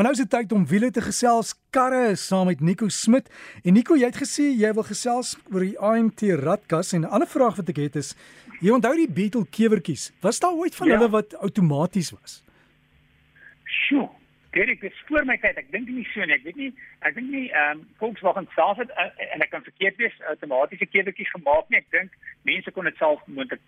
Maar nou is dit tyd om wiele te gesels. Karre saam met Nico Smit. En Nico, jy het gesê jy wil gesels oor die AMT radkas en 'n ander vraag wat ek het is, jy onthou die Beetle kewertjies? Was daar ooit van ja. hulle wat outomaties was? Sjoe. Dit is voor my tyd. Ek dink nie so nie. Ek weet nie, ek dink nie ehm um, Volkswagen self het uh, en ek kan verkeerd wees outomatiese kewertjies gemaak nie. Ek dink mense kon dit self moontlik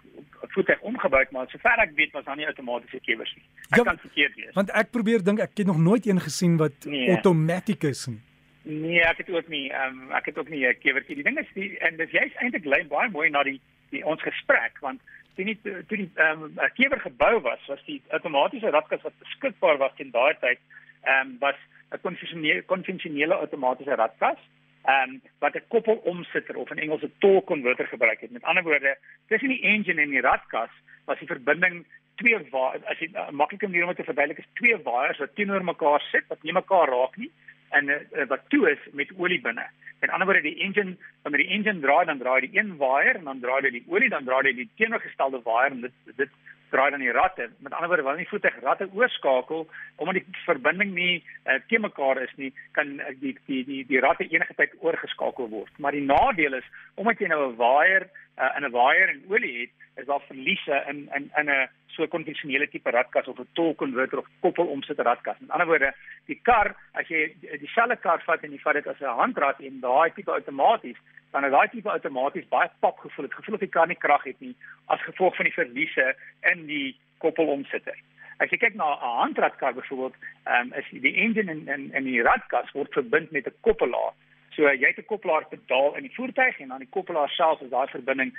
voertuig omgebou, maar sover ek weet was daar nie outomatiese kewers nie. Ek ja, kan verkeerd wees. Want ek probeer dink ek het nog nooit een gesien wat nee. outomaties is nie. Nee, ek het ook nie ehm um, ek het ook nie 'n kewertjie. Die ding is die en dis jy's eintlik lei baie mooi na die die ons gesprek want toe nie toe die ehm um, kewer gebou was, was die outomatiese radkas wat beskikbaar was in daai tyd ehm um, was 'n konvensionele konvensionele outomatiese radkas ehm um, wat 'n koppelomsitter of in Engels 'n torque converter gebruik het. Met ander woorde, tussen die engine en die radkas was die verbinding twee as jy 'n uh, maklike manier om dit te verduidelik is twee waiers wat teenoor mekaar sit wat nie mekaar raak nie en uh, wat toe is met olie binne. Met ander woorde, die engine wanneer die engine draai, dan draai die een waier en dan draai dit die olie, dan draai dit die teenoorgestelde waier en dit dit draai dan die ratte. Met ander woorde, wanneer die voertuig ratte oorskakel omdat die verbinding nie uh, te mekaar is nie, kan uh, die die die die ratte enige tyd oorgeskakel word. Maar die nadeel is omdat jy nou 'n waier uh, in 'n waier en olie het, is daar verliese in in in 'n so konvensionele tipe radkas of 'n torque converter of koppelomsit radkas. Met ander woorde, die kar, as jy dieselfde kar vat en jy vat dit as 'n handrat en daai tipe outomaties, dan is daai tipe outomaties baie pap gevoel. Dit gevoel of die kar nie krag het nie as gevolg van die verliese in die koppelomsitter. As jy kyk na 'n handratkar byvoorbeeld, ehm um, is die engine en en en die radkas word verbind met 'n koppelaar. So jy het 'n koppelaar pedaal in die voertuig en dan die koppelaar self is daai verbinding.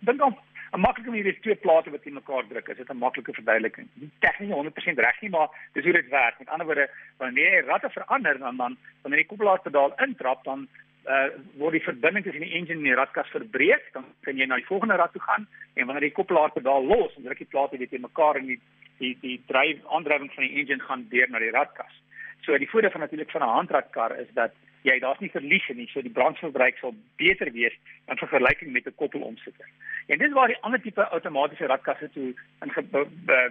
Dink dan 'n maklike manier is twee plate wat teen mekaar druk. Is dit 'n maklike verduideliking? Nie tegnies 100% reg nie, maar dis hoe dit werk. Met ander woorde, wanneer jy ratte verander dan dan wanneer die koppelaar pedaal intrap, dan uh word die verbinding tussen die engine en die radkas verbreek, dan kan jy na die volgende rad toe gaan en wanneer die koppelaar pedaal los, dan druk die plate weer teen mekaar en die die die dryf aandrywing van die engine gaan deur na die radkas. So die voordeel van natuurlik van 'n handradkar is dat jy daar's nie verliese nie, so die brandverbruik sal beter wees in vergelyking met 'n koppelomsitter. En dis waar die ander tipe outomatiese radkasse toe in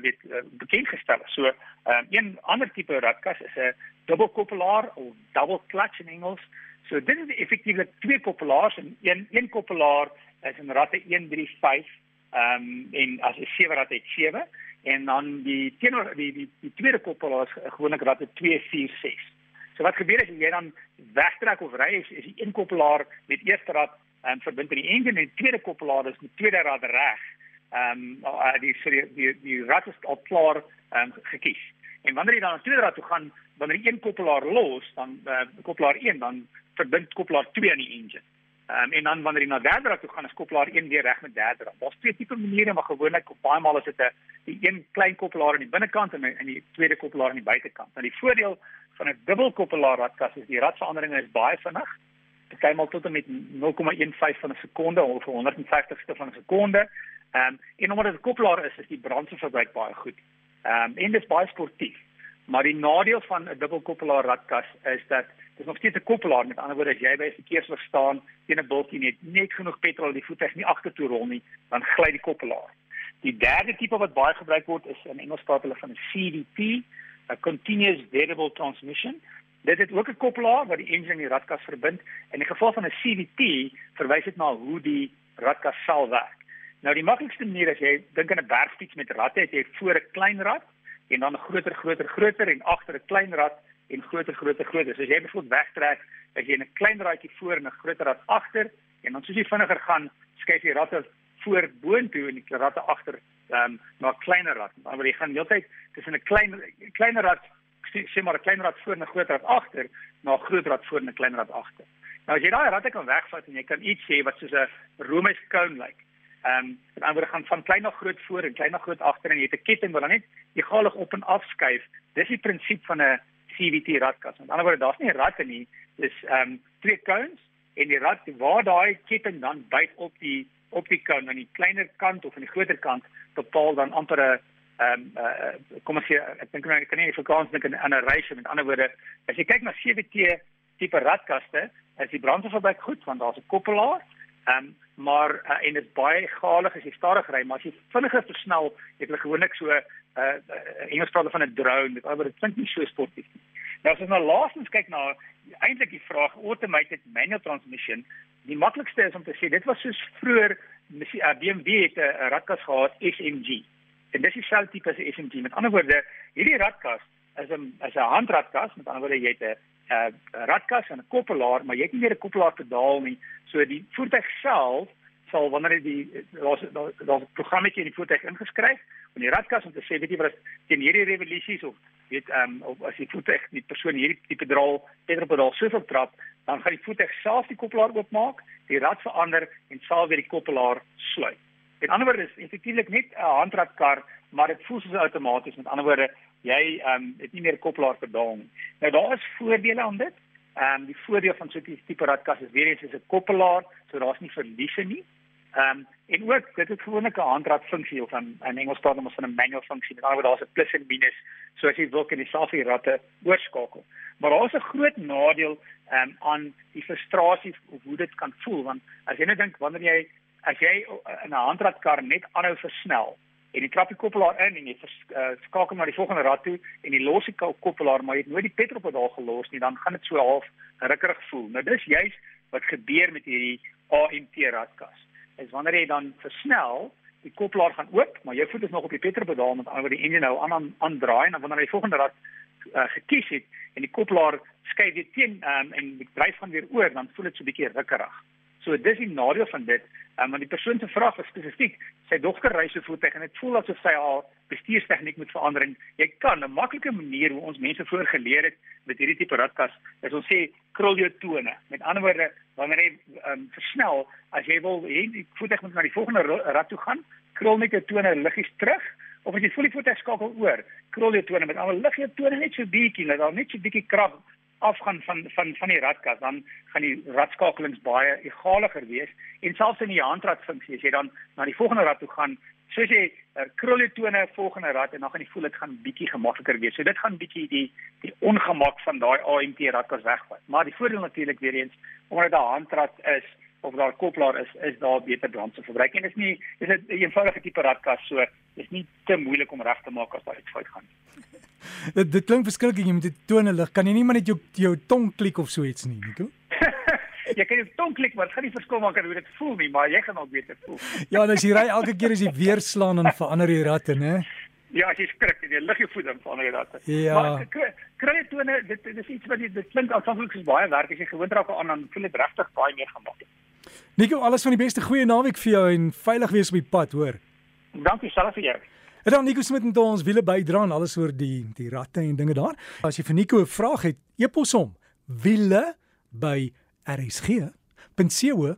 weet eh, bekend gestel is. So, um, een ander tipe radkas is 'n dubbelkoppelaar of double clutch in Engels. So dit is effektiewelik twee koppelaars en een een koppelaar is 'n ratte 135 ehm um, en as 'n sewe rat het 7 en dan die teenoor die die die tweede koppelaar is gewoonlik ratte 246. So wat gebeur as jy dan wegtrek of ry is, is die een koppelaar met eerste rad ehm um, verbind aan die engine en die tweede koppelaar is met tweede rad reg. Ehm um, die die die die rad is al klaar ehm um, gekies. En wanneer jy dan na tweede rad toe gaan, wanneer jy een koppelaar los, dan uh, koppelaar 1 dan verbind koppelaar 2 aan die engine. Um, en dan wanneer jy na derde rad toe gaan, is koppelaar 1 weer reg met derde rad. Daar's twee tipe maniere, maar gewoonlik op baie maal is dit 'n die een klein koppelaar aan die binnekant en en die tweede koppelaar aan die buitekant. Nou die voordeel van 'n dubbelkoppelaar radkas is die radveranderinge is baie vinnig. Maar tot en met 0,15 van 'n sekonde of 150ste van 'n sekonde. Um, en omdat dit 'n koppelaar is, is die brandstofverbruik baie goed. Um, en dit is baie sportief. Maar die nadeel van 'n dubbelkoppelaar radkas is dat dit nog steeds 'n koppelaar met ander woorde as jy by 'n verkeerslig staan teen 'n bultjie net net genoeg petrol die voertuig nie agtertoe rol nie, dan gly die koppelaar. Die derde tipe wat baie gebruik word is in Engels praat hulle van 'n CVT, 'n continuous variable transmission. Dit het ook 'n koppelaar wat die engine en die radkas verbind. In die geval van 'n CVT verwys dit na hoe die radkas sal werk. Nou die maklikste manier as jy dink aan 'n bergfiets met ratte, het jy voor 'n klein rad en dan 'n groter groter groter en agter 'n klein rad en groter groter groter. So as jy byvoorbeeld wegtrek, as jy 'n klein radjie voor en 'n groter rad agter en dan soos jy vinniger gaan, skuif jy ratte voor boontoe en die ratte agter ehm um, na 'n kleiner rad. Maar jy gaan heeltyd tussen 'n klein kleiner rad sê maar 'n klein rad voor en 'n groot rad agter na 'n groot rad voor en 'n klein rad agter. Nou as jy daai radde kan wegvat en jy kan iets sê wat soos 'n Romeis cone lyk. Like, Ehm um, dan word gaan van klein na groot voor en klein na groot agter en jy het 'n ketting wat dan net egalig op en af skuif. Dis die prinsip van 'n CVT radkas. Met ander woorde, daar's nie ratte nie. Dis ehm um, twee cones en die rad waar daai ketting dan byt op die op die cone aan die kleiner kant of aan die groter kant bepaal dan amper 'n ehm um, uh, kom ons sê ek dink ek kan nie vir kans dink aan 'n reis met ander woorde as jy kyk na CVT tipe radkaste, is die brandstofverbruik goed want daar's 'n koppelaar Ehm um, maar uh, en dit is baie galig as jy stadig ry, maar as jy vinniger versnel, het hulle gewoonlik so 'n uh, uh, Engels praat van 'n drone, dit albei dit klink nie so sportief nie. Nou as ons nou laastens kyk na eintlik die vraag automated manual transmission, die maklikste is om te sê dit was soos vroeër uh, BMW het 'n radkas gehad SMG. En dis dieselfde tipe as 'n SMG. Met ander woorde, hierdie radkas is 'n is 'n handradkas, met ander woorde jy het 'n 'n radkas en 'n koppelaar, maar jy het nie meer 'n koppelaar pedaal nie. So die voertuig self sal wanneer die daar's daar's 'n programmetjie in die voertuig ingeskryf van die radkas om te sê weet jy wat teen hierdie revolusies of weet ehm um, as die voertuig die persoon hierdie tipe pedaal pedaal soveel trap dan gaan die voertuig self die koppelaar oopmaak, die rad verander en sal weer die koppelaar sluit. In ander woorde is effektiewelik net 'n handradkar, maar dit voel soos outomaties. Met ander woorde, jy ehm um, het nie meer koppelaar pedaal nie. Nou daar is voordele aan dit. Ehm um, die voordeel van so 'n tipe radkas is weer eens is 'n koppelaar, so daar's nie verliese nie. Ehm um, en ook dit het gewoonlik 'n handrad funksie of 'n in Engels praat ons van 'n manual funksie. Ander woorde daar's 'n plus en minus so as jy wil kan die ratte oorskakel. Maar daar's 'n groot nadeel ehm um, aan die frustrasie of hoe dit kan voel want as jy net dink wanneer jy as jy in 'n handradkar net aanhou versnel en die koppelaar in en jy uh, skakel na die volgende rad toe en jy los die koppelaar maar jy het nooit die petrolpedaal gelos nie dan gaan dit so half rukkerig voel. Nou dis juis wat gebeur met hierdie AMT radkas is wanneer jy dan versnel, die koppelaar gaan oop, maar jou voet is nog op die petrolpedaal met ander die enjin nou aan aan aandraai en dan wanneer jy volgende rad uh, gekies het en die koppelaar skuif weer teen um, en die dryf gaan weer oor, dan voel dit so 'n bietjie rukkerig. So dis die nadeel van dit, um, want die persoon se vraag was spesifiek, sy dogter ry so voertuig en dit voel asof sy haar bestuurstegniek moet verander jy kan 'n maklike manier hoe ons mense voor geleer het met hierdie tipe radkas, is ons sê krul jou tone. Met ander woorde, wanneer jy um, versnel, as jy wil hê die voertuig moet na die volgende rad toe gaan, krul net jou tone liggies terug of as jy voel die voertuig skakel oor, krul jou tone met ander lig jou tone net so bietjie, laat daar net so bietjie krag afgaan van van van die radkas dan gaan die radskakelings baie egaliger wees. En selfs in die handradfunksie as jy dan na die volgende rad toe gaan soos jy uh, krul jy tone volgende rad en dan gaan jy voel dit gaan bietjie gemakliker wees. So dit gaan bietjie die die ongemak van daai AMT radkas wegvat. Maar die voordeel natuurlik weer eens omdat dit 'n handrad is of daar koppelaar is is daar beter brandstofverbruik en dit is nie dis 'n eenvoudige tipe radkas so is nie te moeilik om reg te maak as daar iets fout gaan dit dit klink verskriklik jy moet dit tone lig. Kan jy nie maar net jou jou tong klik of so iets nie, Nico? jy kan jou tong klik, maar dit gaan nie verskil maak hoe dit voel nie, maar jy gaan ook beter voel. ja, en as jy ry elke keer as jy weer slaan en verander die ratte, né? Ja, as jy skrik en jy lig jou voet dan verander die ratte. Ja. Maar kry jy tone dit dit is iets wat jy dit klink aanvanklik soos baie werk as jy gewoond raak aan dan voel dit regtig baie meer gemaak. Nico, alles van die beste goeie naweek vir jou en veilig wees op die pad, hoor. Dankie self vir jou. En dan Nico Smit met ons wiele bydra en alles oor die die ratte en dinge daar. As jy vir Nico 'n vraag het, e-pos hom wiele by rsg.co.za.